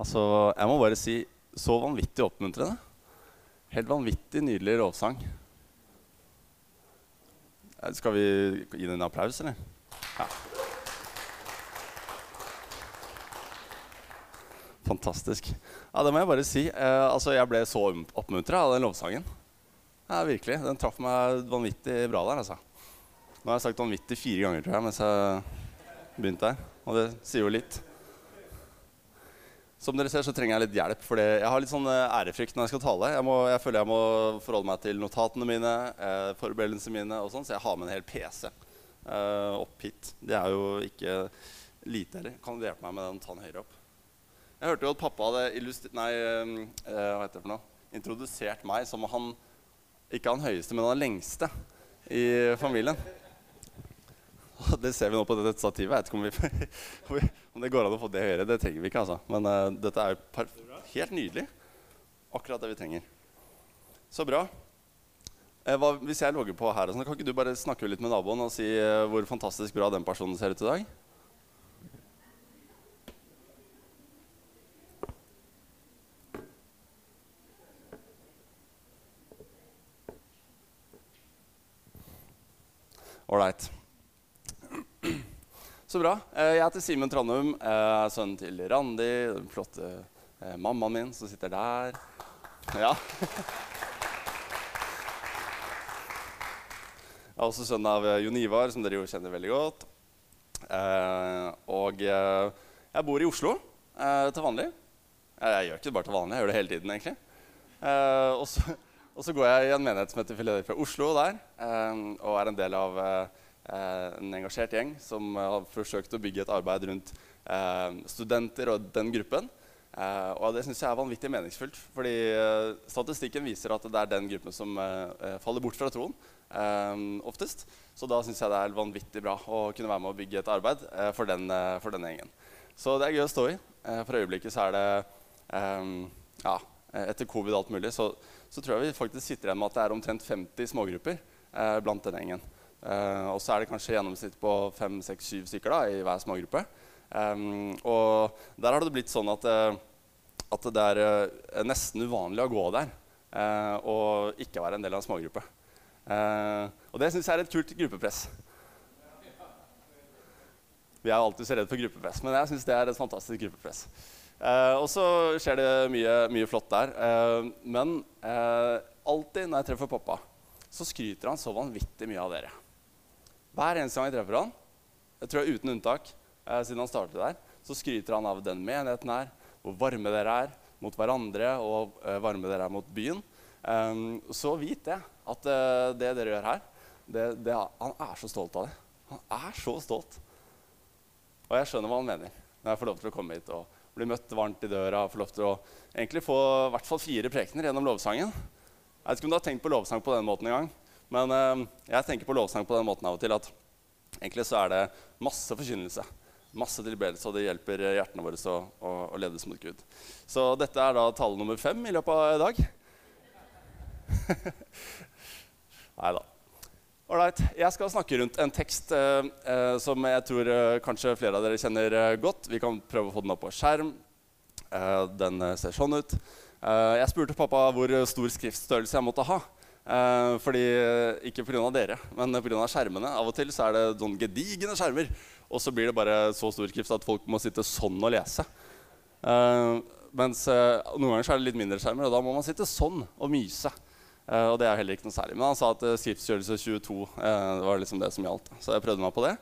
Altså, jeg må bare si så vanvittig oppmuntrende. Helt vanvittig nydelig lovsang. Skal vi gi den en applaus, eller? Ja. Fantastisk. Ja, det må jeg bare si. Eh, altså, jeg ble så oppmuntra av den lovsangen. Ja, virkelig. Den traff meg vanvittig bra der, altså. Nå har jeg sagt vanvittig fire ganger, tror jeg, mens jeg begynte her. Og det sier jo litt. Som dere ser, så trenger jeg litt hjelp. For jeg har litt sånn eh, ærefrykt når jeg skal tale. Jeg, må, jeg føler jeg må forholde meg til notatene mine, eh, forberedelsene mine og sånn, så jeg har med en hel PC eh, opp hit. Det er jo ikke lite heller. Kan du hjelpe meg med den? Ta den høyere opp. Jeg hørte jo at pappa hadde nei, eh, eh, hva heter det for noe? introdusert meg som han ikke han høyeste, men han lengste i familien. Og Det ser vi nå på dette stativet. Jeg vet ikke om, vi, om det går an å få det høyere. Det trenger vi ikke, altså. Men uh, dette er helt nydelig. Akkurat det vi trenger. Så bra. Eh, hva, hvis jeg logger på her, sånn, kan ikke du bare snakke litt med naboen og si uh, hvor fantastisk bra den personen ser ut i dag? Ålreit. Så bra. Eh, Jeg heter Simen Trandum. Er sønnen til Randi, den flotte eh, mammaen min som sitter der. Ja. Jeg er også sønn av eh, Jon Ivar, som dere jo kjenner veldig godt. Eh, og eh, jeg bor i Oslo eh, til vanlig. Eh, Jeg gjør ikke det bare til vanlig, jeg gjør det hele tiden, egentlig. Eh, og, så, går jeg i en menighet som heter Philadelphia Oslo der, eh, og er en del av eh, eh, en engasjert gjeng som eh, har forsøkt å bygge et arbeid rundt eh, studenter og den gruppen. Eh, og det syns jeg er vanvittig meningsfullt, fordi eh, statistikken viser at det er den gruppen som eh, eh, faller bort fra troen eh, oftest. Så da syns jeg det er vanvittig bra å kunne være med å bygge et arbeid eh, for, den, eh, for denne gjengen. Så det er gøy å stå i. Eh, for øyeblikket så er det eh, ja, etter covid alt mulig, så, så tror jeg vi faktisk sitter igjen med at det er omtrent 50 smågrupper eh, blant denne gjengen. Eh, og så er det kanskje gjennomsnitt på 5-6-7 stykker da, i hver smågruppe. Og der har det blitt sånn at, eh, at det er eh, nesten uvanlig å gå der og ikke være en del av en smågruppe. Og det syns jeg er et kult gruppepress. Vi er alltid så redde for gruppepress, men jeg syns det er et fantastisk gruppepress. Eh, og så skjer det mye, mye flott der. Eh, men eh, alltid når jeg treffer pappa, så skryter han så vanvittig mye av dere. Hver eneste gang jeg treffer han, jeg tror jeg uten unntak, eh, siden han startet der, så skryter han av den menigheten her, hvor varme dere er mot hverandre og eh, varme dere er mot byen. Um, så vit det, at uh, det dere gjør her, det, det, han er så stolt av det. Han er så stolt. Og jeg skjønner hva han mener når jeg får lov til å komme hit og bli møtt varmt i døra. og får lov til å egentlig få i hvert fall fire prekener gjennom lovsangen. Jeg vet ikke om du har tenkt på lovsang på den måten en gang, men eh, jeg tenker på lovsang på den måten av og til at egentlig så er det masse forkynnelse. Masse tilbedelse, og det hjelper hjertene våre å, å, å ledes mot Gud. Så dette er da tale nummer fem i løpet av i dag. Nei da. Ålreit. Jeg skal snakke rundt en tekst eh, eh, som jeg tror eh, kanskje flere av dere kjenner eh, godt. Vi kan prøve å få den opp på skjerm. Eh, den eh, ser sånn ut. Eh, jeg spurte pappa hvor stor skriftstørrelse jeg måtte ha. Eh, fordi, ikke pga. dere, men pga. skjermene. Av og til så er det sånn gedigne skjermer. Og så blir det bare så stor skrift at folk må sitte sånn og lese. Eh, mens eh, noen ganger så er det litt mindre skjermer, og da må man sitte sånn og myse. Eh, og det er heller ikke noe særlig. Men han sa at uh, skriftstørrelse 22 eh, var liksom det som gjaldt. Så jeg prøvde meg på det.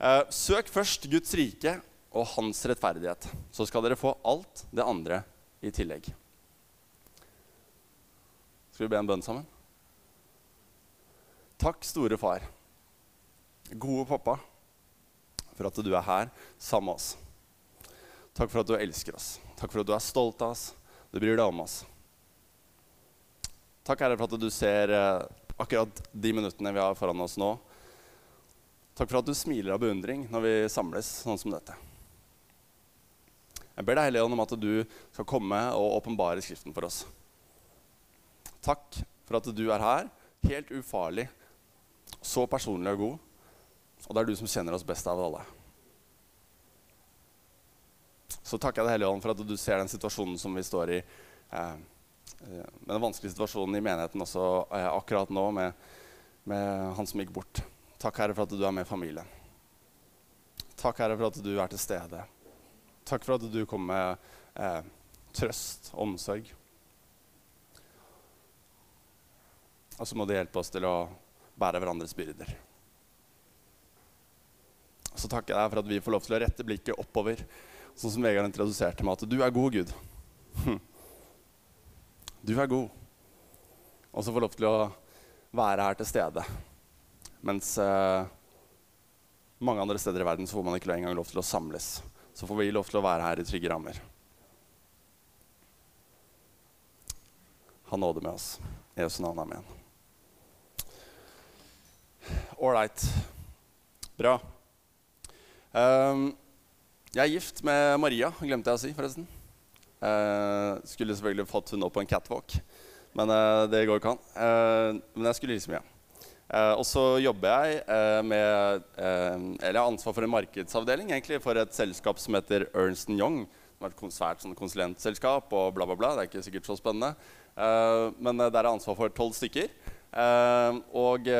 Eh, søk først Guds rike og hans rettferdighet. Så skal dere få alt det andre i tillegg. Skal vi be en bønn sammen? Takk, store far, gode pappa, for at du er her sammen med oss. Takk for at du elsker oss. Takk for at du er stolt av oss. Du bryr deg om oss. Takk, Herre, for at du ser eh, akkurat de minuttene vi har foran oss nå. Takk for at du smiler av beundring når vi samles sånn som dette. Jeg ber deg, Hellige Ånd, om at du skal komme og åpenbare Skriften for oss. Takk for at du er her, helt ufarlig, så personlig og god. Og det er du som kjenner oss best av alle. så takker jeg deg, Hellige Ånd, for at du ser den situasjonen som vi står i. Eh, eh, den vanskelige situasjonen i menigheten også eh, akkurat nå, med, med han som gikk bort. Takk, Herre, for at du er med familien. Takk, Herre, for at du er til stede. Takk for at du kommer med eh, trøst, omsorg. Og så må du hjelpe oss til å bære hverandres byrder. Så takker jeg deg for at vi får lov til å rette blikket oppover Sånn som Vegard introduserte meg, at du er god, Gud. Du er god. Og så få lov til å være her til stede. Mens eh, mange andre steder i verden så får man ikke engang lov til å samles. Så får vi lov til å være her i trygge rammer. Ha nåde med oss. I Jesu navn, amen. Ålreit. Bra. Um, jeg er gift med Maria, glemte jeg å si, forresten. Uh, skulle selvfølgelig fått hun opp på en catwalk, men uh, det går ikke an. Uh, men jeg skulle hilse mye. Og så jobber jeg med Eller jeg har ansvar for en markedsavdeling egentlig, for et selskap som heter Ernst Young. Som er et svært sånn, konsulentselskap og bla, bla, bla. Det er ikke sikkert så spennende. men der er ansvar for tolv stykker. og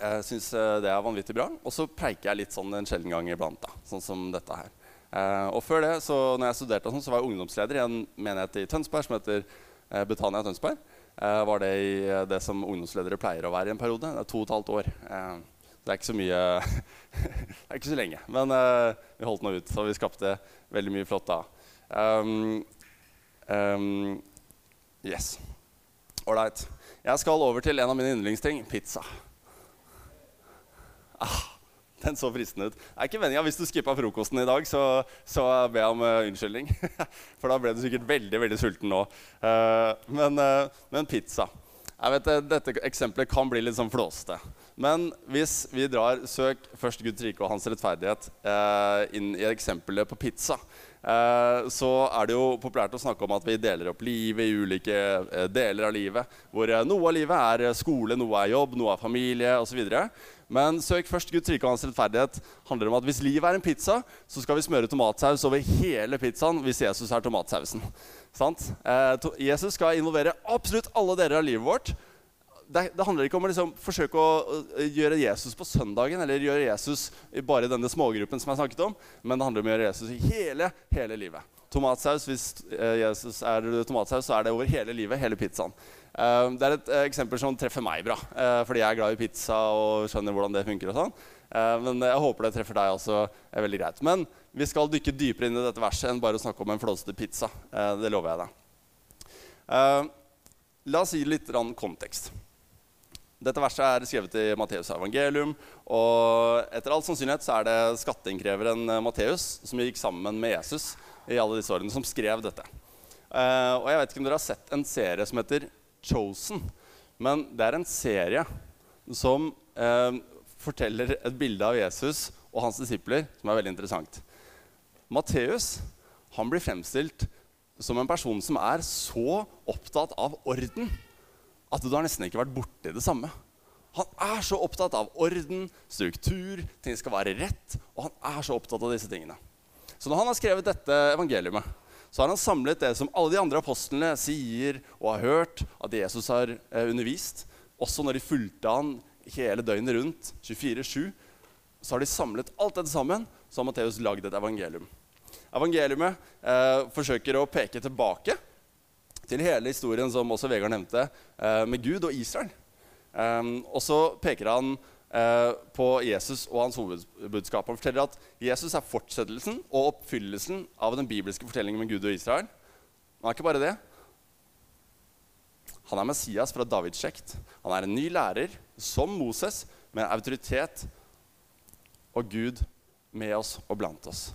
jeg syns eh, det er vanvittig bra. Og så preiker jeg litt sånn en sjelden gang iblant. da, sånn som dette her. Eh, og før det, så når jeg studerte, sånn, så var jeg ungdomsleder i en menighet i Tønsberg som heter eh, Betania Tønsberg. Eh, var det i eh, det som ungdomsledere pleier å være i en periode. Det er to og et halvt år. Eh, det er ikke så mye Det er ikke så lenge. Men vi holdt nå ut, så vi skapte veldig mye flott da. Um, um, yes. Ålreit. Jeg skal over til en av mine yndlingsting pizza. Ah, den så fristende ut. Det er ikke meninga hvis du skippa frokosten i dag, så, så ber om uh, unnskyldning. For da ble du sikkert veldig veldig sulten nå. Uh, men, uh, men, pizza. Jeg vet, Dette eksempelet kan bli litt sånn flåste. Men hvis vi drar søk først Guds rike og hans rettferdighet inn i eksempelet på pizza, så er det jo populært å snakke om at vi deler opp livet i ulike deler av livet. Hvor noe av livet er skole, noe er jobb, noe er familie osv. Men søk først Guds rike og hans rettferdighet handler om at hvis livet er en pizza, så skal vi smøre tomatsaus over hele pizzaen hvis Jesus er tomatsausen. Eh, Jesus skal involvere absolutt alle deler av livet vårt. Det, det handler ikke om å liksom forsøke å gjøre Jesus på søndagen eller gjøre Jesus bare i denne smågruppen som jeg snakket om, men det handler om å gjøre Jesus i hele, hele livet. Tomatsaus, Hvis eh, Jesus er tomatsaus, så er det over hele livet, hele pizzaen. Uh, det er et uh, eksempel som treffer meg bra, uh, fordi jeg er glad i pizza og skjønner hvordan det funker. og sånn. men jeg håper det treffer deg også er veldig greit. Men vi skal dykke dypere inn i dette verset enn bare å snakke om en flåsete pizza. det lover jeg deg. la oss gi litt kontekst. Dette verset er skrevet i Matteus' evangelium. Og etter all sannsynlighet så er det skatteinnkreveren Matteus som gikk sammen med Jesus i alle disse årene, som skrev dette. og jeg vet ikke om dere har sett en serie som heter Chosen. Men det er en serie som eh, forteller et bilde av Jesus og hans disipler som er veldig interessant. Matteus han blir fremstilt som en person som er så opptatt av orden at du har nesten ikke vært borti det samme. Han er så opptatt av orden, struktur, ting skal være rett. Og han er så opptatt av disse tingene. Så når han har skrevet dette evangeliet, så har han samlet det som alle de andre apostlene sier og har hørt at Jesus har eh, undervist. Også når de fulgte han hele døgnet rundt, 24-7. Så har de samlet alt dette sammen, så har Matteus lagd et evangelium. Evangeliumet eh, forsøker å peke tilbake til hele historien som også Vegard nevnte, eh, med Gud og Israel. Eh, og så peker han på Jesus og hans hovedbudskap. Han forteller at Jesus er fortsettelsen og oppfyllelsen av den bibelske fortellingen med Gud og Israel. Men er ikke bare det. Han er Messias fra Davids sjekt. Han er en ny lærer, som Moses, med autoritet og Gud med oss og blant oss.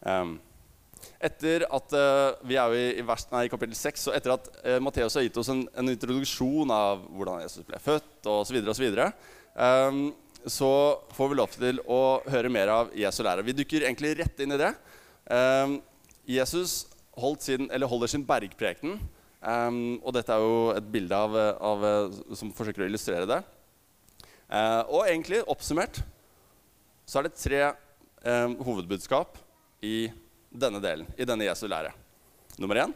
Um, etter at uh, Vi er jo i, i, vers, nei, i kapittel 6. Og etter at uh, Matteus har gitt oss en, en, introduksjon av hvordan Jesus ble født osv., videre, um, så får vi lov til å høre mer av Jesu lære. Vi dykker egentlig rett inn i det. Um, Jesus sin, holder sin bergpreken. Um, og dette er jo et bilde av, av, som forsøker å illustrere det. Uh, og egentlig oppsummert så er det tre um, hovedbudskap i denne delen, i denne Jesu lære. Nummer én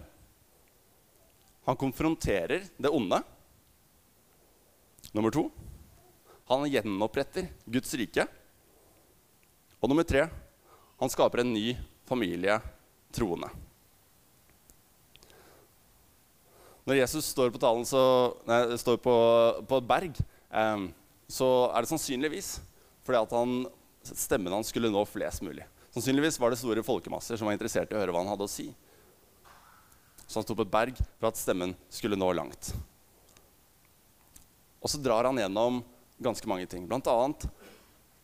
han konfronterer det onde. Nummer to han gjenoppretter Guds rike. Og nummer tre han skaper en ny familie troende. Når Jesus står på, talen, så, nei, står på, på et berg, eh, så er det sannsynligvis fordi at han, stemmen hans skulle nå flest mulig. Sannsynligvis var det store folkemasser som var interessert i å høre hva han hadde å si. Så han sto på et berg for at stemmen skulle nå langt. Og så drar han gjennom ganske mange ting. Blant annet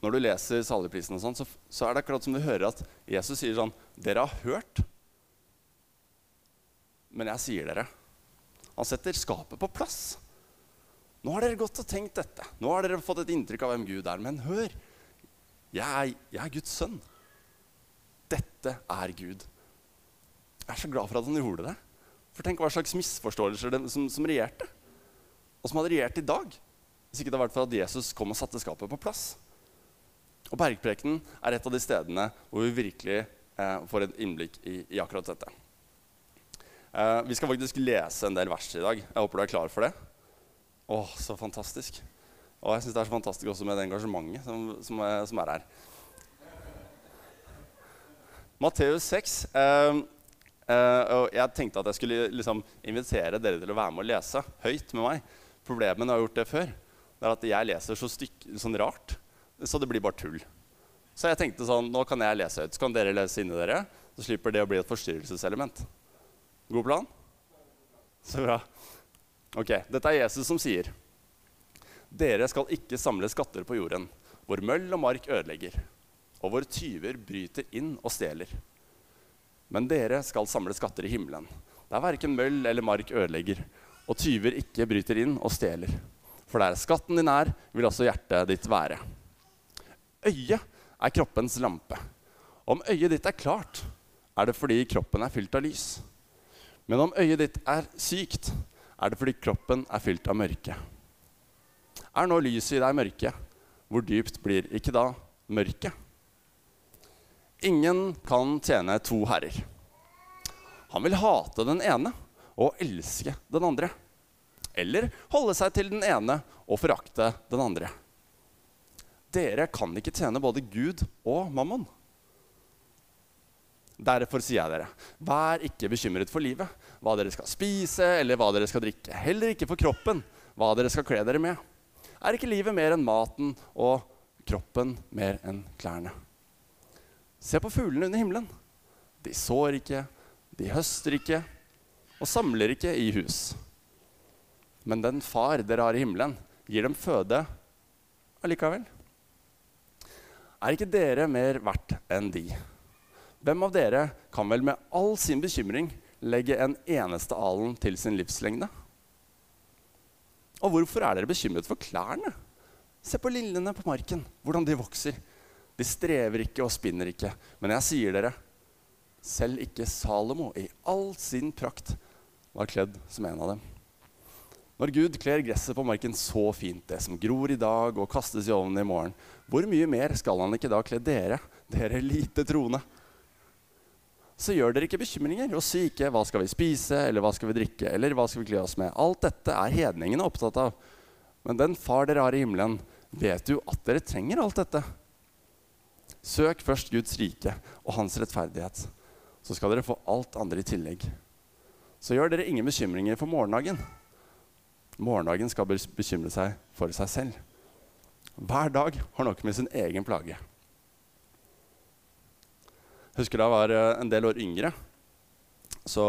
når du leser saligprisen, og sånn, så, så, er det akkurat som du hører at Jesus sier sånn Dere har hørt, men jeg sier dere. Han setter skapet på plass. Nå har dere gått og tenkt dette. Nå har dere fått et inntrykk av hvem Gud er. Men hør, jeg er, jeg er Guds sønn. Dette er Gud. Jeg er så glad for at han gjorde det. For tenk hva slags misforståelser det, som, som regjerte. Og som hadde regjert i dag. Hvis ikke det hadde vært for at Jesus kom og satte skapet på plass. Og Bergprekenen er et av de stedene hvor vi virkelig eh, får et innblikk i, i akkurat dette. Eh, vi skal faktisk lese en del vers i dag. Jeg håper du er klar for det. Å, så fantastisk. Og jeg syns det er så fantastisk også med det engasjementet som, som, er, som er, her. Matteus 6. Eh, uh, og jeg tenkte at jeg skulle liksom, invitere dere til å være med og lese høyt med meg. Problemet når jeg har gjort det før, det er at jeg leser så styk, sånn rart, så det blir bare tull. Så jeg tenkte sånn, nå kan jeg lese høyt, så kan dere lese inni dere. Så slipper det å bli et forstyrrelseselement. God plan? Så bra. Ok, Dette er Jesus som sier. Dere skal ikke samle skatter på jorden, hvor møll og mark ødelegger, og hvor tyver bryter inn og stjeler. Men dere skal samle skatter i himmelen, der verken møll eller mark ødelegger, og tyver ikke bryter inn og stjeler. For der skatten din er, vil også hjertet ditt være. Øyet er kroppens lampe. Om øyet ditt er klart, er det fordi kroppen er fylt av lys. Men om øyet ditt er sykt, er det fordi kroppen er fylt av mørke. Er nå lyset i deg mørke, hvor dypt blir ikke da mørket? Ingen kan tjene to herrer. Han vil hate den ene og elske den andre. Eller holde seg til den ene og forakte den andre. Dere kan ikke tjene både Gud og mammon. Derfor sier jeg dere, vær ikke bekymret for livet, hva dere skal spise eller hva dere skal drikke. Heller ikke for kroppen, hva dere skal kle dere med. Er ikke livet mer enn maten og kroppen mer enn klærne? Se på fuglene under himmelen. De sår ikke, de høster ikke og samler ikke i hus. Men den far dere har i himmelen, gir dem føde allikevel. Er ikke dere mer verdt enn de? Hvem av dere kan vel med all sin bekymring legge en eneste alen til sin livslengde? Og hvorfor er dere bekymret for klærne? Se på lillene på marken, hvordan de vokser. De strever ikke og spinner ikke. Men jeg sier dere, selv ikke Salomo i all sin prakt var kledd som en av dem. Når Gud kler gresset på marken så fint, det som gror i dag og kastes i ovnen i morgen, hvor mye mer skal han ikke da kle dere, dere lite troende? så gjør dere ikke bekymringer. Og si ikke 'hva skal vi spise', eller 'hva skal vi drikke', eller 'hva skal vi kle oss med'. Alt dette er hedningene opptatt av. Men den far dere har i himmelen, vet jo at dere trenger alt dette. Søk først Guds rike og hans rettferdighet, så skal dere få alt andre i tillegg. Så gjør dere ingen bekymringer for morgendagen. Morgendagen skal bekymre seg for seg selv. Hver dag har nok med sin egen plage husker da jeg var eh, en del år yngre, så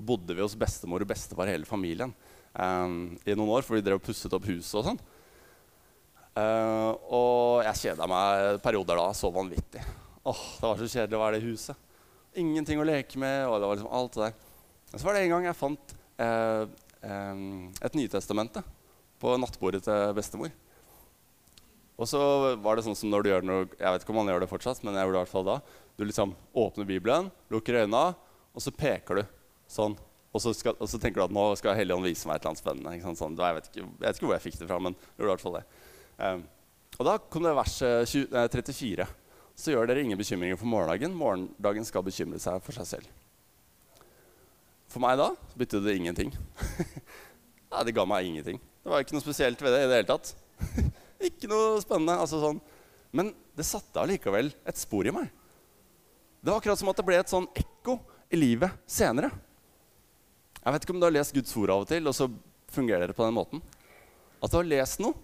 bodde vi hos bestemor og bestefar hele familien um, i noen år, for vi drev og pusset opp huset og sånn. Uh, og jeg kjeda meg perioder da så vanvittig. Åh, Det var så kjedelig å være i huset. Ingenting å leke med. og det var liksom alt det der. Men så var det en gang jeg fant uh, um, et Nytestamente på nattbordet til bestemor. Og så var det sånn som når du gjør noe Jeg vet ikke om man gjør det fortsatt, men jeg gjorde det i hvert fall da. Du liksom åpner Bibelen, lukker øynene, og så peker du sånn. Og så, skal, og så tenker du at nå skal Helligånd vise meg et eller annet spennende. Sånn, jeg, vet ikke, jeg, vet ikke, hvor jeg fikk det fra, men jeg gjorde i hvert fall det. Um, og da kom det vers 20, 34. så gjør dere ingen bekymringer for morgendagen. Morgendagen skal bekymre seg for seg selv. For meg da betydde det ingenting. Nei, det ga meg ingenting. Det var ikke noe spesielt ved det i det hele tatt. ikke noe spennende. altså sånn. Men det satte allikevel et spor i meg. Det var akkurat som at det ble et sånn ekko i livet senere. Jeg vet ikke om du har lest Guds ord av og til, og så fungerer det på den måten. At du har lest noe,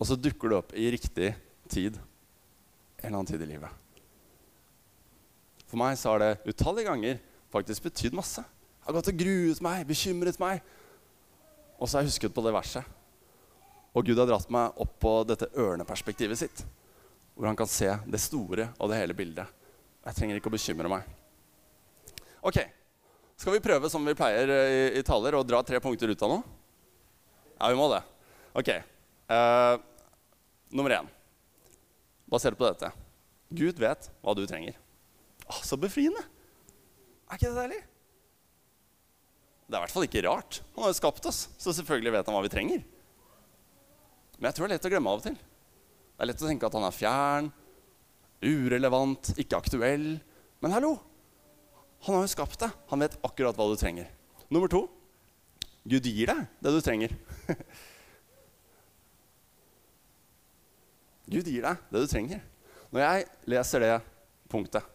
og så dukker det opp i riktig tid. En eller annen tid i livet. For meg så har det utallige ganger faktisk betydd masse. Jeg har gått og gruet meg, bekymret meg. Og så har jeg husket på det verset. Og Gud har dratt meg opp på dette ørneperspektivet sitt. Hvor han kan se det store og det hele bildet. Jeg trenger ikke å bekymre meg. Ok, Skal vi prøve som vi pleier i, i taler, og dra tre punkter ut av noe? Ja, vi må det. Ok. Uh, nummer én. Basert på dette. Gud vet hva du trenger. Å, så befriende! Er ikke det deilig? Det er i hvert fall ikke rart. Han har jo skapt oss, så selvfølgelig vet han hva vi trenger. Men jeg tror det er lett å glemme av og til. Det er lett å tenke at han er fjern, urelevant, ikke aktuell. Men hallo! Han har jo skapt deg. Han vet akkurat hva du trenger. Nummer to Gud gir deg det du trenger. Gud gir deg det du trenger. Når jeg leser det punktet,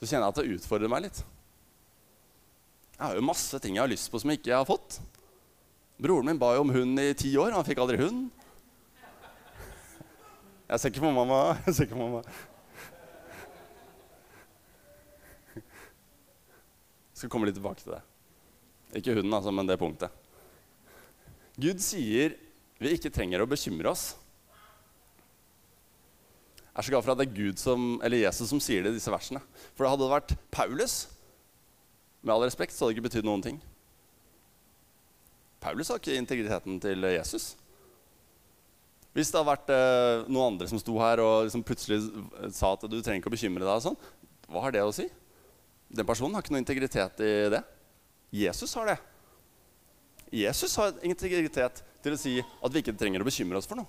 så kjenner jeg at det utfordrer meg litt. Jeg har jo masse ting jeg har lyst på som jeg ikke har fått. Broren min ba jo om hund i ti år. Han fikk aldri hund. Jeg ser ikke på mamma. Jeg ser ikke på mamma. Jeg skal komme litt tilbake til det. Ikke hunden, altså, men det punktet. Gud sier vi ikke trenger å bekymre oss. Jeg er så glad for at det er Gud som, eller Jesus som sier det i disse versene. For hadde det vært Paulus, med all respekt, så hadde det ikke betydd noen ting. Paulus har ikke integriteten til Jesus. Hvis det hadde vært eh, noen andre som sto her og liksom plutselig sa at du trenger ikke å bekymre deg, og sånn, hva har det å si? Den personen har ikke noe integritet i det. Jesus har det. Jesus har integritet til å si at vi ikke trenger å bekymre oss for noe.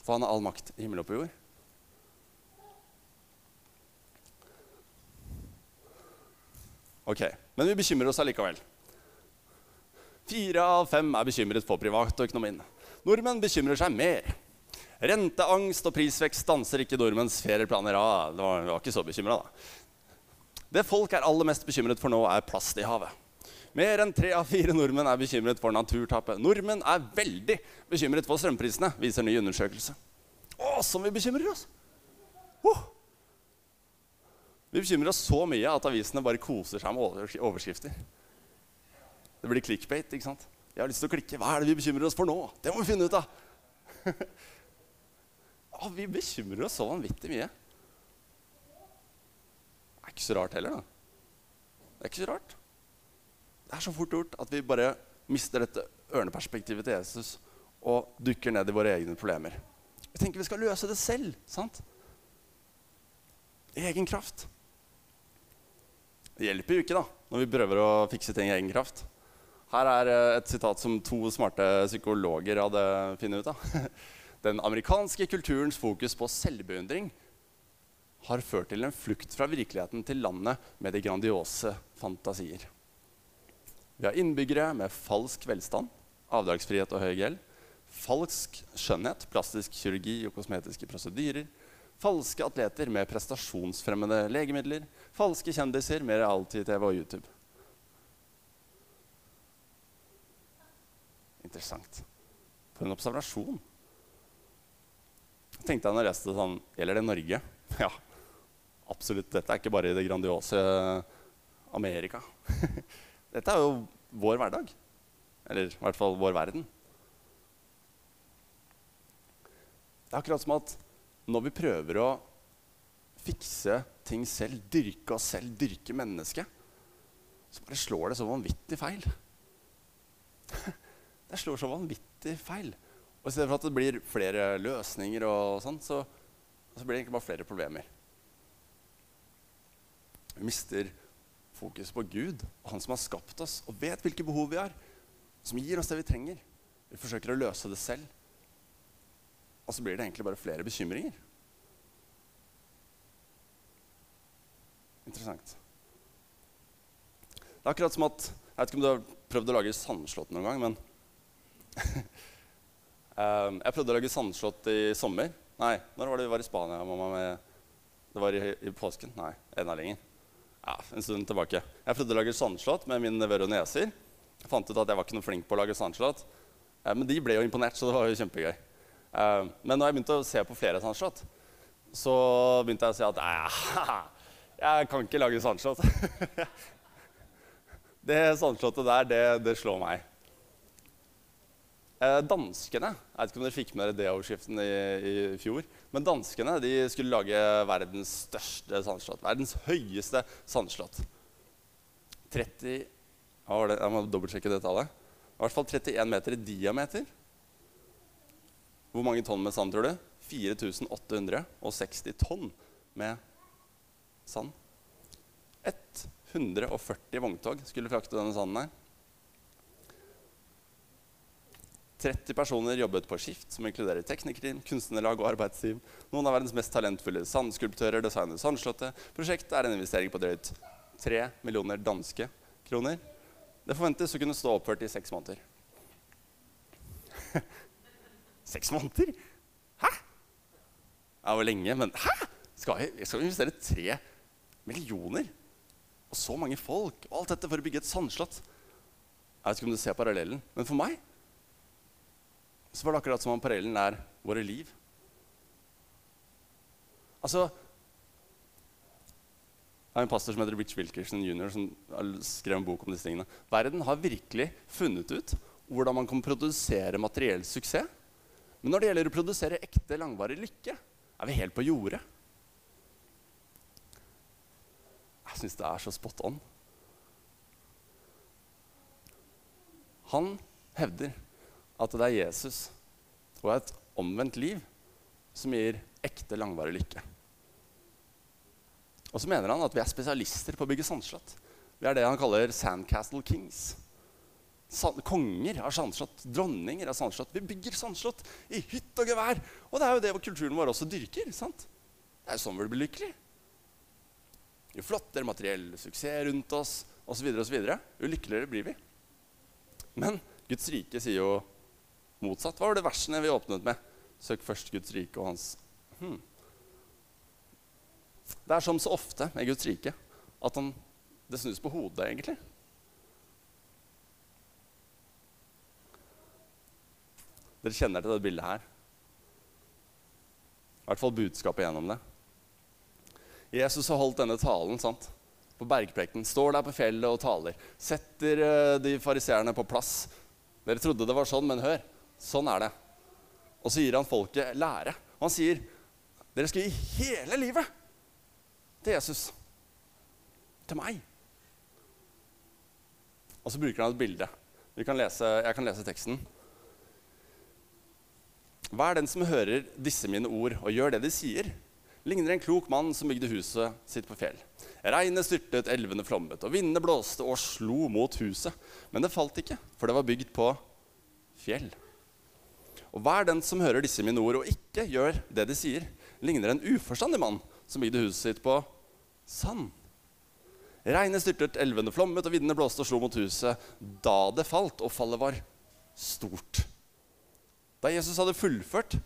For han har all makt i himmel og på jord. Ok, Men vi bekymrer oss allikevel. Fire av fem er bekymret for privatøkonomien. Nordmenn bekymrer seg mer. Renteangst og prisvekst stanser ikke nordmenns ferieplaner. Ah, det var, var ikke så bekymra, da. Det folk er aller mest bekymret for nå, er plast i havet. Mer enn tre av fire nordmenn er bekymret for naturtapet. Nordmenn er veldig bekymret for strømprisene, viser ny undersøkelse. Å, som vi bekymrer oss! Oh. Vi bekymrer oss så mye at avisene bare koser seg med overskrifter. Det blir clickbait. ikke sant? Jeg har lyst til å klikke. Hva er det vi bekymrer oss for nå? Det må vi finne ut av! ja, vi bekymrer oss så vanvittig mye. Det er ikke så rart heller, da. Det er ikke så rart. Det er så fort gjort at vi bare mister dette ørneperspektivet til Jesus og dukker ned i våre egne problemer. Vi tenker vi skal løse det selv. sant? I egen kraft. Det hjelper jo ikke da, når vi prøver å fikse ting i egen kraft. Her er eh, et sitat som to smarte psykologer hadde funnet ut av. Den amerikanske kulturens fokus på selvbeundring har ført til en flukt fra virkeligheten til landet med de grandiose fantasier. Vi har innbyggere med falsk velstand, avdragsfrihet og høy gjeld, falsk skjønnhet, plastisk kirurgi og kosmetiske prosedyrer, Falske atleter med prestasjonsfremmende legemidler. Falske kjendiser med reality-TV og YouTube. Interessant. For en observasjon. Jeg tenkte jeg når jeg leste sånn Gjelder det Norge? Ja, absolutt. Dette er ikke bare i det grandiose Amerika. Dette er jo vår hverdag. Eller i hvert fall vår verden. Det er akkurat som at når vi prøver å fikse ting selv, dyrke oss selv, dyrke mennesket, så bare slår det så vanvittig feil. det slår så vanvittig feil. Og I stedet for at det blir flere løsninger, og sånn, så, så blir det egentlig bare flere problemer. Vi mister fokus på Gud og Han som har skapt oss og vet hvilke behov vi har. Som gir oss det vi trenger. Vi forsøker å løse det selv. Og så blir det egentlig bare flere bekymringer. interessant. Det er akkurat som at Jeg vet ikke om du har prøvd å lage sandslott noen gang, men um, Jeg prøvde å lage sandslott i sommer. Nei, når var det vi var i Spania? Mamma, med, det var i, i påsken? Nei, enda lenger. Ja, en stund tilbake. Jeg prøvde å lage sandslott med mine nevøer og nieser. Fant ut at jeg var ikke noe flink på å lage sandslott. Uh, men de ble jo imponert, så det var jo kjempegøy. Uh, men når jeg begynte å se på flere sandslott, så begynte jeg å si at jeg kan ikke lage sandslott. det sandslottet der, det, det slår meg. Eh, danskene Jeg vet ikke om dere fikk med dere det overskriften i, i, fjor. Men danskene de skulle lage verdens største sandslott. Verdens høyeste sandslott. 30 Jeg må dobbeltsjekke det tallet. I hvert fall 31 meter i diameter. Hvor mange tonn med sand, tror du? 4860 tonn med sand. 140 vogntog skulle frakte denne sanden her. 30 personer jobbet på skift, som inkluderer teknikerteam, kunstnerlag og arbeidsteam. Noen av verdens mest talentfulle sandskulptører designer Sandslottet. Prosjektet er en investering på drøyt 3 millioner danske kroner. Det forventes å kunne stå oppført i seks måneder. seks måneder? Hæ? Det var lenge, men hæ? Skal vi, skal vi investere tre millioner? Og så mange folk, og alt dette for å bygge et sandslott? Jeg vet ikke om du ser parallellen, men for meg så var det akkurat som om parallellen er våre liv. Altså Det er en pastor som heter Rich Wilkerson jr., som skrev en bok om disse tingene. Verden har virkelig funnet ut hvordan man kan produsere materiell suksess. Men når det gjelder å produsere ekte, langvarig lykke, er vi helt på jordet. Jeg syns det er så spot on. Han hevder at det er Jesus og et omvendt liv som gir ekte, langvarig lykke. Og så mener han at vi er spesialister på å bygge sandslott. Vi er det han kaller Sandcastle Kings. Konger av sandslott, dronninger av sandslott. Vi bygger sandslott i hytt og gevær. Og det er jo det hvor kulturen vår også dyrker. sant? Det er jo sånn vi blir lykkelig. Jo flottere materiell suksess rundt oss osv., jo lykkeligere blir vi. Men Guds rike sier jo motsatt. Hva var det versene vi åpnet med? Søk først Guds rike og hans hmm. Det er som så ofte med Guds rike at han, det snus på hodet, egentlig. Dere kjenner til det bildet her. I hvert fall budskapet gjennom det. Jesus har holdt denne talen sant? på bergprekenen. Står der på fjellet og taler. Setter uh, de fariseerne på plass. Dere trodde det var sånn, men hør. Sånn er det. Og så gir han folket lære. Og han sier, 'Dere skal gi hele livet til Jesus. Til meg.' Og så bruker han et bilde. Kan lese, jeg kan lese teksten. Hva er den som hører disse mine ord og gjør det de sier? Ligner en klok mann som bygde huset sitt på fjell. Regnet styrtet, elvene flommet, og vindene blåste og slo mot huset. Men det falt ikke, for det var bygd på fjell. Og hver den som hører disse mine ord og ikke gjør det de sier, ligner en uforstandig mann som bygde huset sitt på sand. Regnet styrtet, elvene flommet, og vindene blåste og slo mot huset da det falt, og fallet var stort. Da Jesus hadde fullført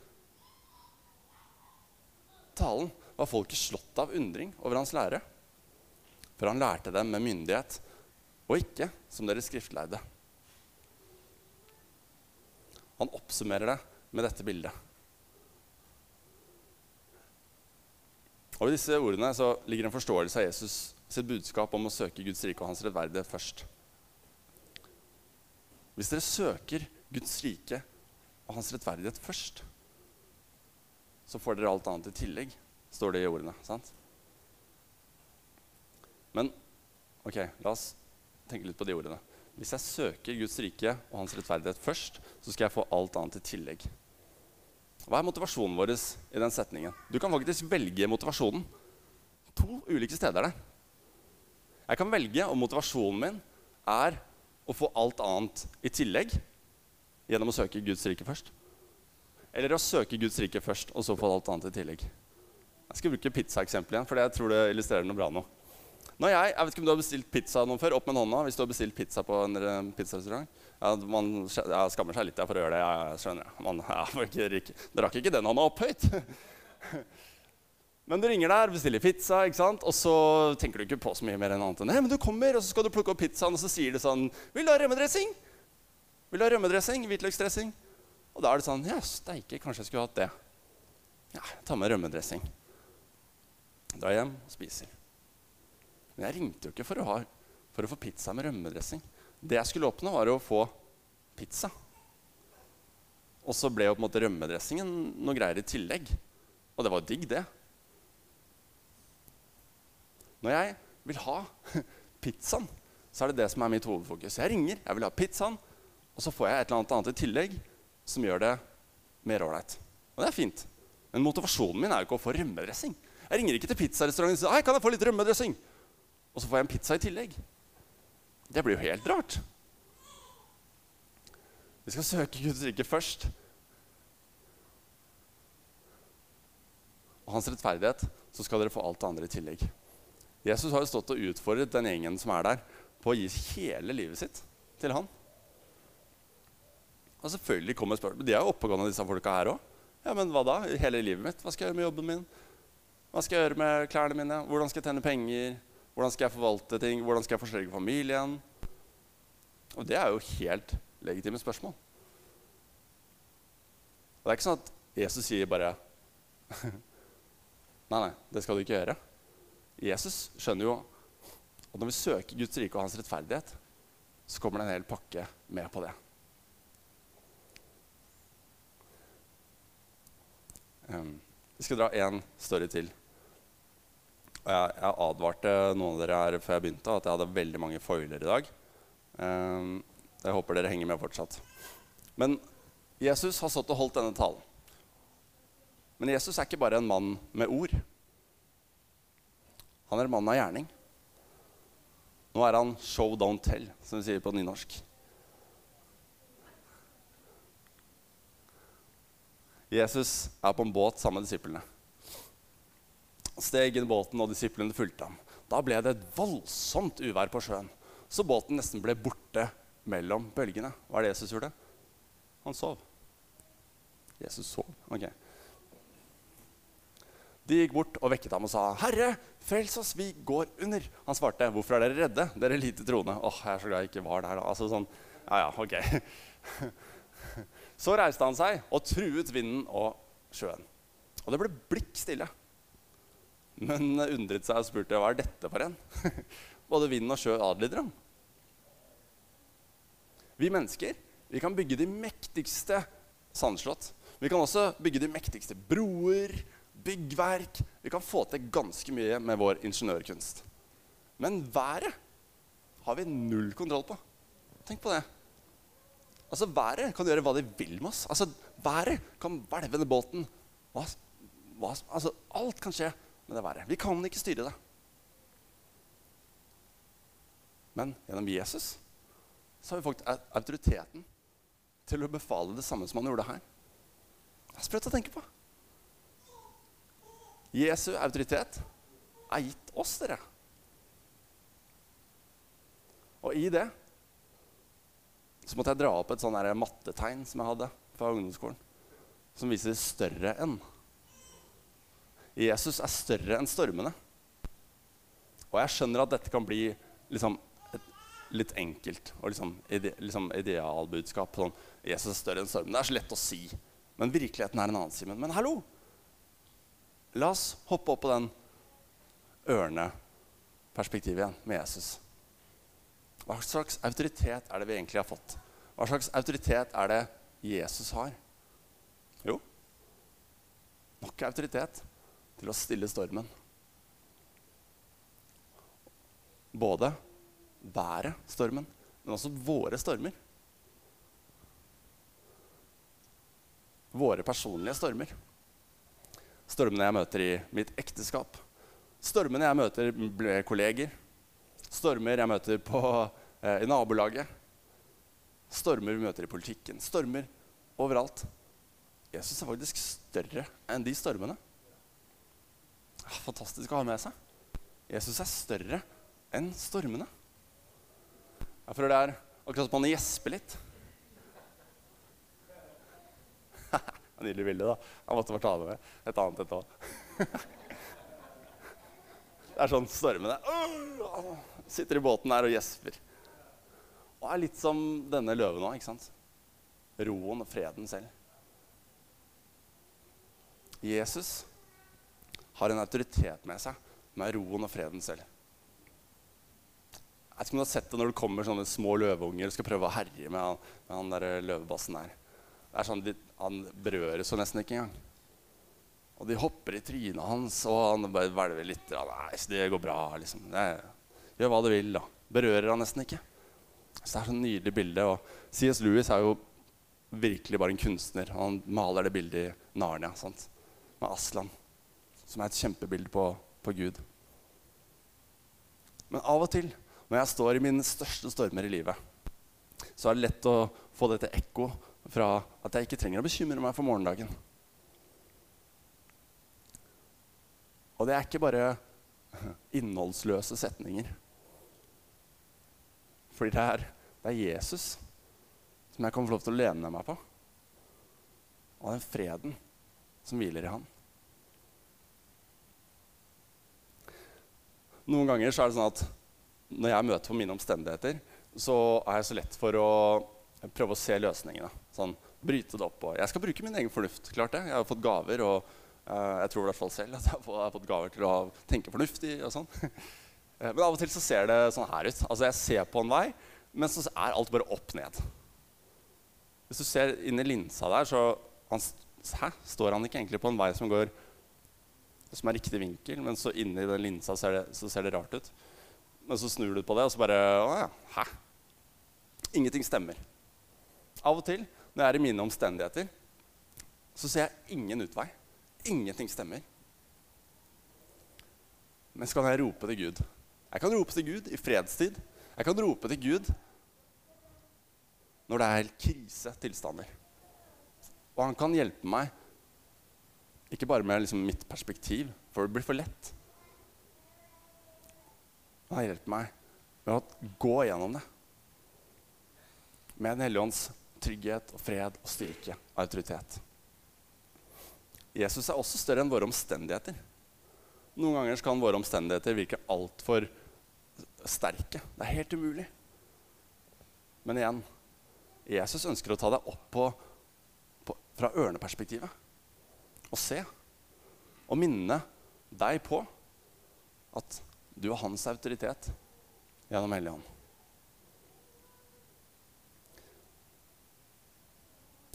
talen, var folket slått av undring over hans lære. For han lærte dem med myndighet, og ikke som deres skriftlærde. Han oppsummerer det med dette bildet. Og I disse ordene så ligger en forståelse av Jesus sitt budskap om å søke Guds rike og hans rettferdighet først. Hvis dere søker Guds rike og hans rettferdighet først, så får dere alt annet i tillegg, står det i ordene. sant? Men ok, la oss tenke litt på de ordene. Hvis jeg søker Guds rike og hans rettferdighet først, så skal jeg få alt annet i tillegg. Hva er motivasjonen vår i den setningen? Du kan faktisk velge motivasjonen. To ulike steder det. Jeg kan velge om motivasjonen min er å få alt annet i tillegg gjennom å søke Guds rike først. Eller å søke Guds rike først og så få alt annet i tillegg. Jeg skal bruke pizzaeksempelet igjen, for jeg tror det illustrerer noe bra nå. Når jeg, jeg vet ikke om du har bestilt pizza noen før. Opp med hånda hvis du har bestilt pizza på en eh, pizzarestaurant. Ja, man jeg skammer seg litt for å gjøre det. Jeg skjønner man, ja, Det rakk ikke den hånda opp høyt. Men du ringer der, bestiller pizza, ikke sant? og så tenker du ikke på så mye mer enn annet enn men du kommer, og så skal du plukke opp pizzaen, og så sier du sånn 'Vil du ha rømmedressing?' Vil du ha rømmedressing? Hvitløksdressing? Og da er det sånn Ja, steike, kanskje jeg skulle hatt det. Ja, ta med rømmedressing. Dra hjem og spiser. Men jeg ringte jo ikke for å, ha, for å få pizza med rømmedressing. Det jeg skulle oppnå, var å få pizza. Og så ble jo på en måte rømmedressingen noe greier i tillegg. Og det var digg, det. Når jeg vil ha pizzaen, så er det det som er mitt hovedfokus. Jeg ringer, jeg vil ha pizzaen, og så får jeg et eller annet annet i tillegg som gjør det mer ålreit. Og det er fint. Men motivasjonen min er jo ikke å få rømmedressing. Jeg ringer ikke til pizzarestauranten og sier «Hei, kan jeg få litt rømmedressing. Og så får jeg en pizza i tillegg. Det blir jo helt rart. Vi skal søke Guds rike først. Og hans rettferdighet, så skal dere få alt det andre i tillegg. Jesus har jo stått og utfordret den gjengen som er der, på å gi hele livet sitt til han. Og selvfølgelig kommer spørsmål. De er jo oppegående, disse folka her òg. Ja, men hva da? Hele livet mitt? Hva skal jeg gjøre med jobben min? Hva skal jeg gjøre med klærne mine? Hvordan skal jeg tjene penger? Hvordan skal jeg forvalte ting? Hvordan skal jeg forsørge familien? Og det er jo helt legitime spørsmål. Og det er ikke sånn at Jesus sier bare Nei, nei, det skal du ikke gjøre. Jesus skjønner jo at når vi søker Guds rike og hans rettferdighet, så kommer det en hel pakke med på det. Vi skal dra én story til. Og jeg, jeg, advarte noen av dere her før jeg begynte at jeg hadde veldig mange foiler i dag. Um, jeg håper dere henger med fortsatt. Men Jesus har stått og holdt denne talen. Men Jesus er ikke bare en mann med ord. Han er en mann av gjerning. Nå er han 'show, don't tell', som vi sier på nynorsk. Jesus er på en båt sammen med disiplene steg inn i båten, og disiplene fulgte ham. Da ble det et voldsomt uvær på sjøen, så båten nesten ble borte mellom bølgene. Hva er det Jesus gjorde? Han sov. Jesus sov. Ok. De gikk bort og vekket ham og sa, 'Herre, frels oss, vi går under.' Han svarte, 'Hvorfor er dere redde, dere lite troende?' Åh, jeg er så glad jeg ikke var der. da. Altså sånn, ja, ja, ok. Så reiste han seg og truet vinden og sjøen. Og det ble blikk stille men undret seg og spurte hva er dette for en. Både vind og sjø adlyder ham. Vi mennesker vi kan bygge de mektigste sandslott. Vi kan også bygge de mektigste broer, byggverk. Vi kan få til ganske mye med vår ingeniørkunst. Men været har vi null kontroll på. Tenk på det. Altså, Været kan gjøre hva de vil med oss. Altså, Været kan hvelve ned båten. Hva, hva, altså, alt kan skje med det været. Vi kan ikke styre det. Men gjennom Jesus så har vi fått autoriteten til å befale det samme som han gjorde her. Det er sprøtt å tenke på. Jesu autoritet er gitt oss, dere. Og i det så måtte jeg dra opp et sånn mattetegn som jeg hadde fra ungdomsskolen, som viser større enn. Jesus er større enn stormene. Og jeg skjønner at dette kan bli liksom, litt enkelt og liksom, ide, liksom idealbudskap. Sånn, Jesus er større enn stormene. Det er så lett å si. Men virkeligheten er en annen, Simen. Men hallo! La oss hoppe opp på den ørneperspektivet igjen med Jesus. Hva slags autoritet er det vi egentlig har fått? Hva slags autoritet er det Jesus har? Jo, nok autoritet til å stille stormen. Både været, stormen, men også våre stormer. Våre personlige stormer. Stormene jeg møter i mitt ekteskap. Stormene jeg møter med kolleger. Stormer jeg møter på, eh, i nabolaget. Stormer vi møter i politikken. Stormer overalt. Jesus er faktisk større enn de stormene. Fantastisk å ha med seg. Jesus er større enn stormene. Jeg føler det er akkurat som man gjesper litt. Nydelig bilde, da. Jeg måtte bare ta det med. Et annet et det er sånn stormene Sitter i båten der og gjesper. Og er litt som denne løven òg, ikke sant? Roen og freden selv. Jesus har en autoritet med seg med roen og freden selv. Jeg vet ikke om du har sett det når det kommer sånne små løveunger og skal prøve å herje med han, med han der løvebassen der. Det er sånn, de, Han berøres jo nesten ikke engang. Og de hopper i trynet hans, og han bare hvelver litt. Nei, det går bra, liksom. Det, gjør hva du vil, da. Berører han nesten ikke. Så det er sånn nydelig bilde. Og C.S. Lewis er jo virkelig bare en kunstner. Han maler det bildet i Narnia sant? med Aslan, som er et kjempebilde på, på Gud. Men av og til, når jeg står i mine største stormer i livet, så er det lett å få dette ekko fra at jeg ikke trenger å bekymre meg for morgendagen. Og det er ikke bare innholdsløse setninger. Fordi det er, det er Jesus som jeg kan få lov til å lene meg på. Og den freden som hviler i han. Noen ganger så er det sånn at når jeg møter på mine omstendigheter, så er jeg så lett for å prøve å se løsningene. Sånn, bryte det opp. Og jeg skal bruke min egen fornuft. klart det. Jeg har fått gaver, og uh, jeg tror i hvert fall selv at jeg har fått gaver til å tenke fornuftig. og sånn. Eh, men av og til så ser det sånn her ut. Altså Jeg ser på en vei, men så er alt bare opp ned. Hvis du ser inn i linsa der, så han, hæ, står han ikke egentlig på en vei som går som er riktig vinkel, men så inni den linsa ser det, så ser det rart ut. Men så snur du på det, og så bare Å ja, hæ? Ingenting stemmer. Av og til når jeg er i mine omstendigheter, så ser jeg ingen utvei. Ingenting stemmer. Men så kan jeg rope til Gud. Jeg kan rope til Gud i fredstid. Jeg kan rope til Gud når det er krisetilstander. Og han kan hjelpe meg, ikke bare med liksom mitt perspektiv, for det blir for lett. Han hjelper meg med å gå gjennom det. Med Den hellige ånds trygghet og fred og styrke og autoritet. Jesus er også større enn våre omstendigheter. Noen ganger kan våre omstendigheter virke altfor sterke. Det er helt umulig. Men igjen Jesus ønsker å ta deg opp på, på, fra ørneperspektivet og se. Og minne deg på at du har hans autoritet gjennom Helligånd.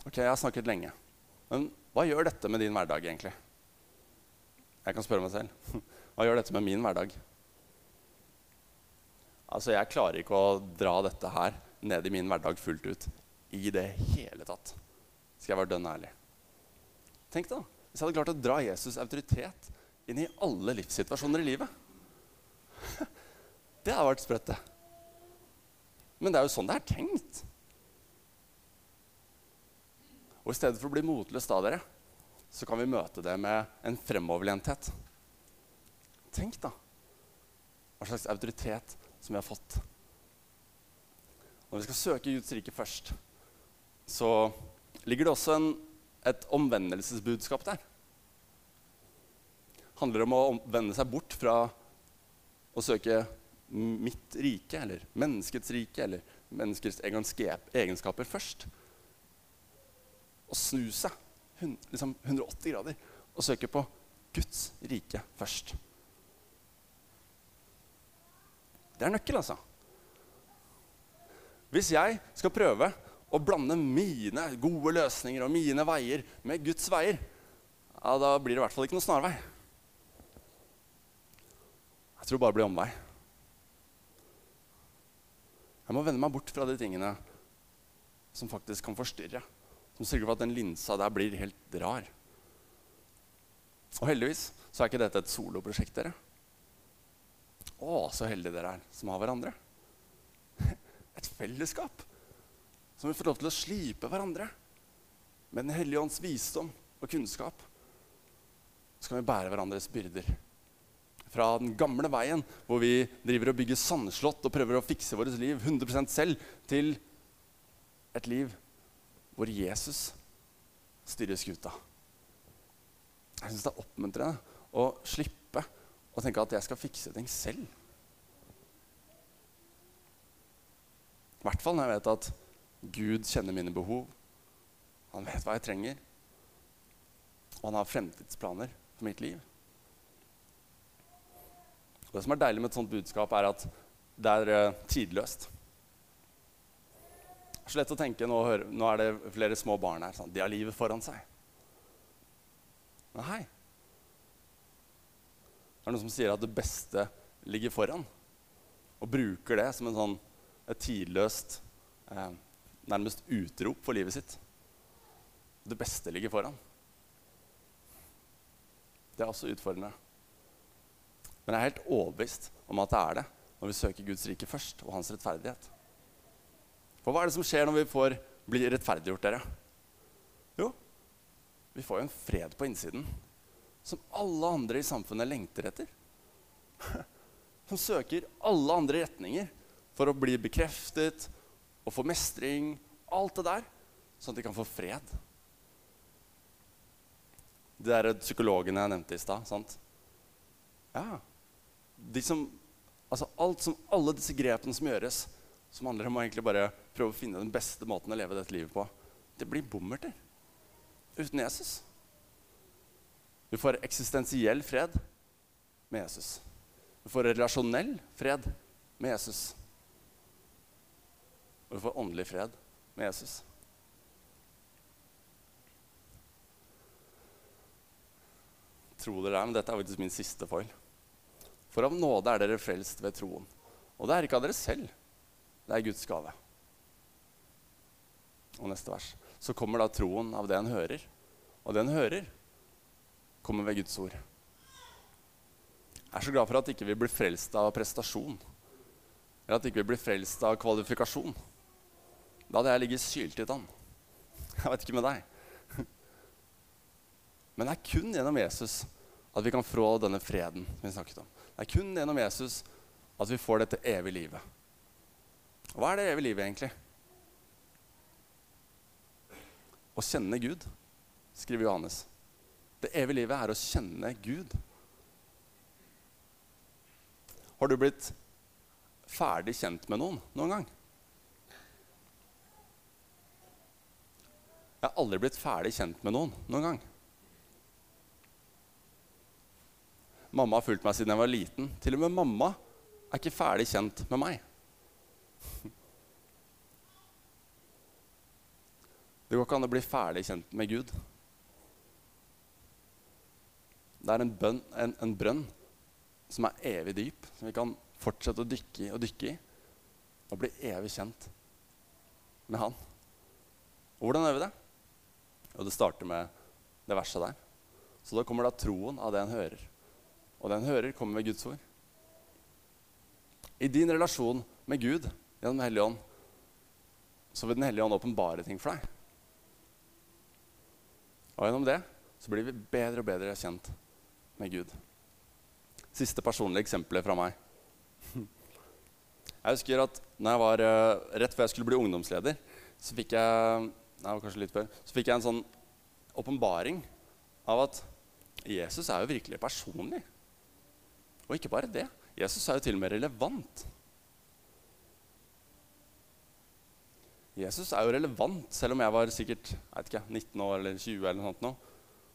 Ok, jeg har snakket lenge. Men hva gjør dette med din hverdag, egentlig? Jeg kan spørre meg selv. Hva gjør dette med min hverdag? Altså, Jeg klarer ikke å dra dette her ned i min hverdag fullt ut i det hele tatt. Skal jeg være dønn ærlig. Tenk da, hvis jeg hadde klart å dra Jesus' autoritet inn i alle livssituasjoner i livet. Det hadde vært sprøtt, det. Men det er jo sånn det er tenkt. Og i stedet for å bli motløst av dere, så kan vi møte det med en fremoverlenthet. Tenk, da, hva slags autoritet som vi har fått. Når vi skal søke Guds rike først, så ligger det også en, et omvendelsesbudskap der. Det handler om å vende seg bort fra å søke mitt rike, eller menneskets rike, eller menneskets egenskaper først å snu seg liksom 180 grader og søke på Guds rike først. Det er nøkkel, altså. Hvis jeg skal prøve å blande mine gode løsninger og mine veier med Guds veier, ja, da blir det i hvert fall ikke noe snarvei. Jeg tror bare det blir omvei. Jeg må vende meg bort fra de tingene som faktisk kan forstyrre som sørger for at den linsa der blir helt rar. Og heldigvis så er ikke dette et soloprosjekt, dere. Å, så heldige dere er som har hverandre. Et fellesskap som vi får lov til å slipe hverandre. Med Den hellige ånds visdom og kunnskap så kan vi bære hverandres byrder fra den gamle veien, hvor vi driver og bygger sandslott og prøver å fikse vårt liv 100% selv, til et liv hvor Jesus styrer skuta. Jeg syns det er oppmuntrende å slippe å tenke at jeg skal fikse ting selv. I hvert fall når jeg vet at Gud kjenner mine behov. Han vet hva jeg trenger. Og han har fremtidsplaner for mitt liv. Og det som er deilig med et sånt budskap, er at det er uh, tidløst. Det er så lett å tenke nå, er det flere små barn her. Sånn, de har livet foran seg. Nei. Det er noen som sier at det beste ligger foran. Og bruker det som sånn, et tidløst eh, nærmest utrop for livet sitt. Det beste ligger foran. Det er også utfordrende. Men jeg er helt overbevist om at det er det når vi søker Guds rike først og hans rettferdighet. For hva er det som skjer når vi får bli rettferdiggjort, dere? Jo, vi får jo en fred på innsiden som alle andre i samfunnet lengter etter. Som søker alle andre retninger for å bli bekreftet og få mestring. Alt det der, sånn at de kan få fred. De der psykologene jeg nevnte i stad. Ja. De som, altså alt som, alle disse grepene som gjøres, som handler om å egentlig bare prøve å finne den beste måten å leve dette livet på, det blir bommerter uten Jesus. Vi får eksistensiell fred med Jesus. Du får relasjonell fred med Jesus. Og du får åndelig fred med Jesus. Tro det er, men dette er faktisk min siste foil. For av nåde er dere frelst ved troen. Og det er ikke av dere selv. Det er Guds gave. Og neste vers. Så kommer da troen av det en hører. Og det en hører, kommer ved Guds ord. Jeg er så glad for at ikke vi blir frelst av prestasjon. Eller at ikke vi blir frelst av kvalifikasjon. Da hadde jeg ligget syltynt an. Jeg vet ikke med deg. Men det er kun gjennom Jesus at vi kan få denne freden vi snakket om. Det er kun gjennom Jesus at vi får dette evige livet. Hva er det evige livet, egentlig? Å kjenne Gud, skriver Johannes. Det evige livet er å kjenne Gud. Har du blitt ferdig kjent med noen noen gang? Jeg har aldri blitt ferdig kjent med noen noen gang. Mamma har fulgt meg siden jeg var liten. Til og med mamma er ikke ferdig kjent med meg. Det går ikke an å bli ferdig kjent med Gud. Det er en, bønn, en, en brønn som er evig dyp, som vi kan fortsette å dykke i og dykke i. Og bli evig kjent med Han. Og hvordan gjør vi det? Og det starter med det verset der. Så da kommer da troen av det en hører. Og det en hører, kommer ved Guds ord. I din relasjon med Gud gjennom Den hellige ånd så vil Den hellige ånd åpenbare ting for deg. Og gjennom det så blir vi bedre og bedre kjent med Gud. Siste personlige eksempelet fra meg. Jeg husker at når jeg var, uh, Rett før jeg skulle bli ungdomsleder, så fikk jeg nei, kanskje litt før, så fikk jeg en sånn åpenbaring av at Jesus er jo virkelig personlig. Og ikke bare det. Jesus er jo til og med relevant. Jesus er jo relevant, selv om jeg var sikkert jeg ikke, 19 år eller 20 eller noe sånt nå,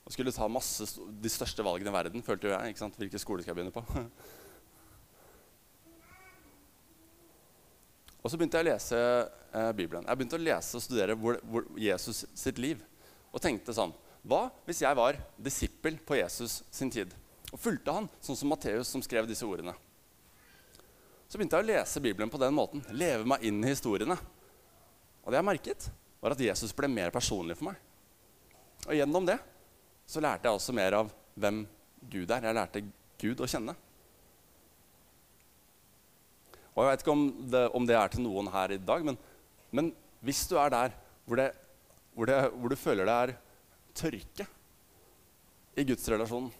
og skulle ta masse, de største valgene i verden, følte jo jeg. ikke sant? Hvilken skole skal jeg begynne på? Og så begynte jeg å lese eh, Bibelen. Jeg begynte å lese og studere hvor, hvor Jesus sitt liv. Og tenkte sånn Hva hvis jeg var disippel på Jesus sin tid? Og fulgte han, sånn som Matteus som skrev disse ordene. Så begynte jeg å lese Bibelen på den måten. Leve meg inn i historiene. Og det jeg merket, var at Jesus ble mer personlig for meg. Og gjennom det så lærte jeg også mer av hvem Gud er. Jeg lærte Gud å kjenne. Og jeg vet ikke om det, om det, er til noen her i dag, men, men hvis du er der hvor, det, hvor, det, hvor, du føler det er tørke i gudsrelasjonen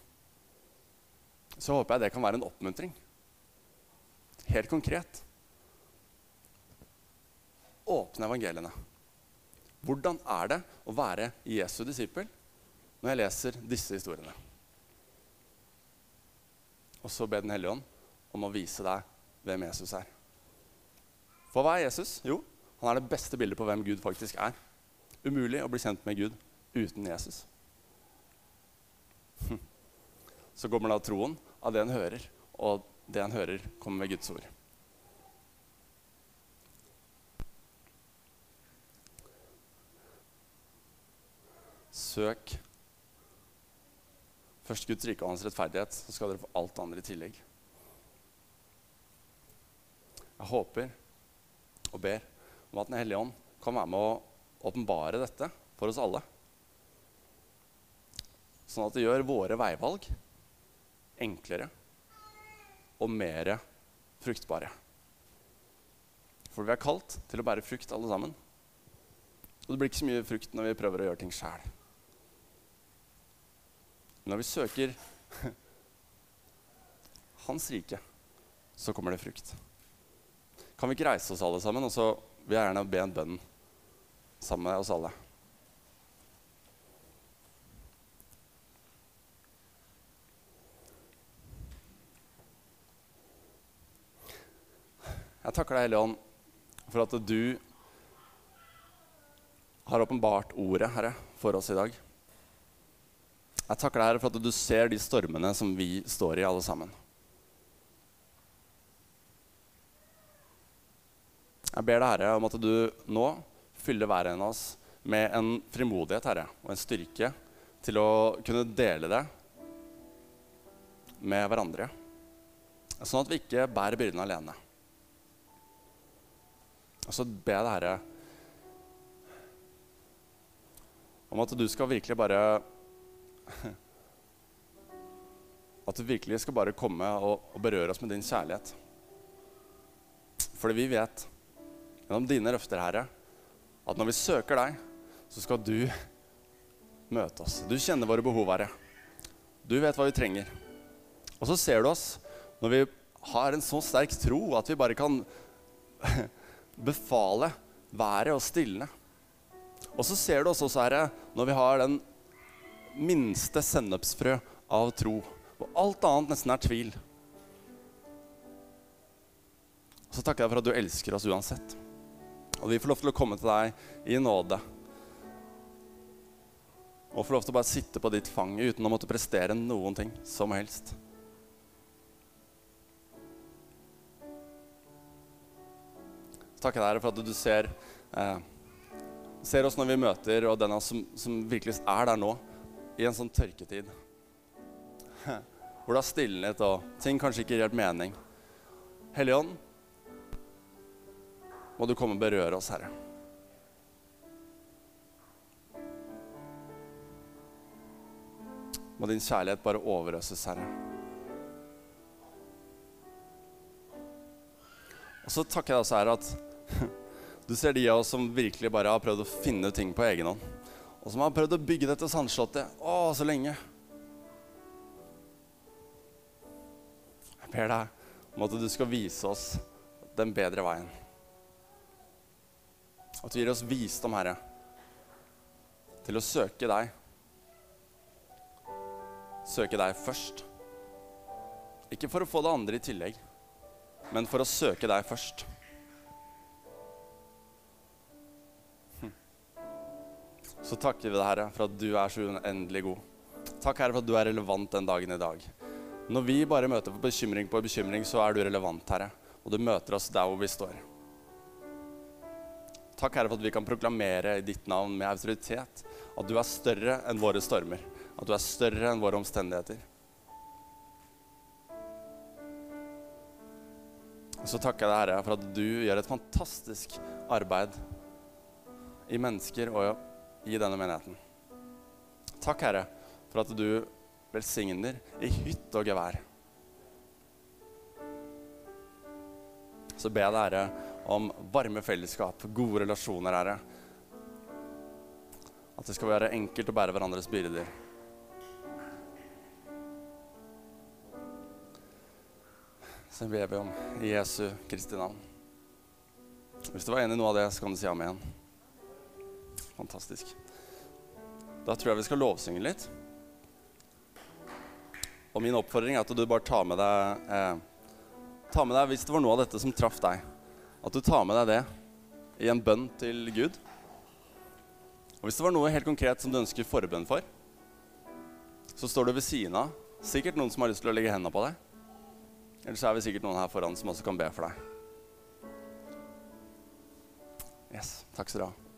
så håper jeg det kan være en oppmuntring. Helt konkret. Åpne evangeliene. Hvordan er det å være Jesu disippel når jeg leser disse historiene? Og så be Den hellige ånd om å vise deg hvem Jesus er. For hva er Jesus? Jo, han er det beste bildet på hvem Gud faktisk er. Umulig å bli kjent med Gud uten Jesus. Så kommer da troen av det en hører, og det en hører, kommer med Guds ord. Søk først Guds rike og hans rettferdighet, så skal dere få alt andre i tillegg. Jeg håper og ber om at Den hellige ånd kan være med å åpenbare dette for oss alle. Sånn at det gjør våre veivalg enklere og mer fruktbare. For vi er kalt til å bære frukt, alle sammen. Og det blir ikke så mye frukt når vi prøver å gjøre ting sjæl. Når vi søker Hans rike, så kommer det frukt. Kan vi ikke reise oss alle sammen, og så vil jeg gjerne be en bønn sammen med oss alle. Jeg takker deg, Hellige Ånd, for at du har åpenbart ordet, Herre, for oss i dag. Jeg takker deg, Herre, for at du ser de stormene som vi står i, alle sammen. Jeg ber deg, Herre, om at du nå fyller hver en av oss med en frimodighet, Herre, og en styrke til å kunne dele det med hverandre. Sånn at vi ikke bærer byrden alene. Og så ber jeg deg, Herre, om at du skal virkelig bare At du virkelig skal bare komme og, og berøre oss med din kjærlighet. Fordi vi vet gjennom dine løfter, Herre, at når vi søker deg, så skal du møte oss. Du kjenner våre behov, Herre. Du vet hva vi trenger. Og så ser du oss når vi har en så sterk tro at vi bare kan befale været og stilne. Og så ser du også, Herre, når vi har den minste sennepsfrø av tro, og alt annet nesten er tvil. Så takker jeg for at du elsker oss uansett. Og vi får lov til å komme til deg i nåde. Og får lov til å bare sitte på ditt fang uten å måtte prestere noen ting som helst. takker deg for at du ser, eh, ser oss når vi møter, og den av oss som, som, virkelig er der nå, i en sånn tørketid. Hvor det har stillhet og ting kanskje ikke gir helt mening. Hellige Ånd, må du komme og berøre oss, Herre. Må din kjærlighet bare overøses, Herre. Og så takker jeg også, Herre, at du ser de av oss som virkelig bare har prøvd å finne ting på egen hånd. Og som har prøvd å bygge dette sandslottet å, så lenge. Jeg ber deg om at du skal vise oss den bedre veien. At du gir oss visdom, Herre, til å søke deg. Søke deg først. Ikke for å få det andre i tillegg, men for å søke deg først. Så takker vi deg, Herre, for at du er så uendelig god. Takk, Herre, for at du er relevant den dagen i dag. Når vi bare møter på bekymring på bekymring, så er du relevant, Herre. Og du møter oss der hvor vi står. Takk, Herre, for at vi kan proklamere i ditt navn med autoritet at du er større enn våre stormer. At du er større enn våre omstendigheter. Så takker jeg deg, Herre, for at du gjør et fantastisk arbeid i mennesker og i denne menigheten. Takk, Herre, for at du velsigner i hytt og gevær. Så ber jeg deg, Herre, om varme fellesskap, gode relasjoner, Herre. At det skal være enkelt å bære hverandres byrder. Så ber vi om i Jesu Kristi navn. Hvis du var enig i noe av det, så kan du si amen. Fantastisk. Da tror jeg vi skal lovsynge litt. Og min oppfordring er at du bare tar med deg eh, tar med deg, Hvis det var noe av dette som traff deg, at du tar med deg det i en bønn til Gud. Og hvis det var noe helt konkret som du ønsker forbønn for, så står du ved siden av sikkert noen som har lyst til å legge hendene på deg. Eller så er vi sikkert noen her foran som også kan be for deg. Yes, takk skal du ha.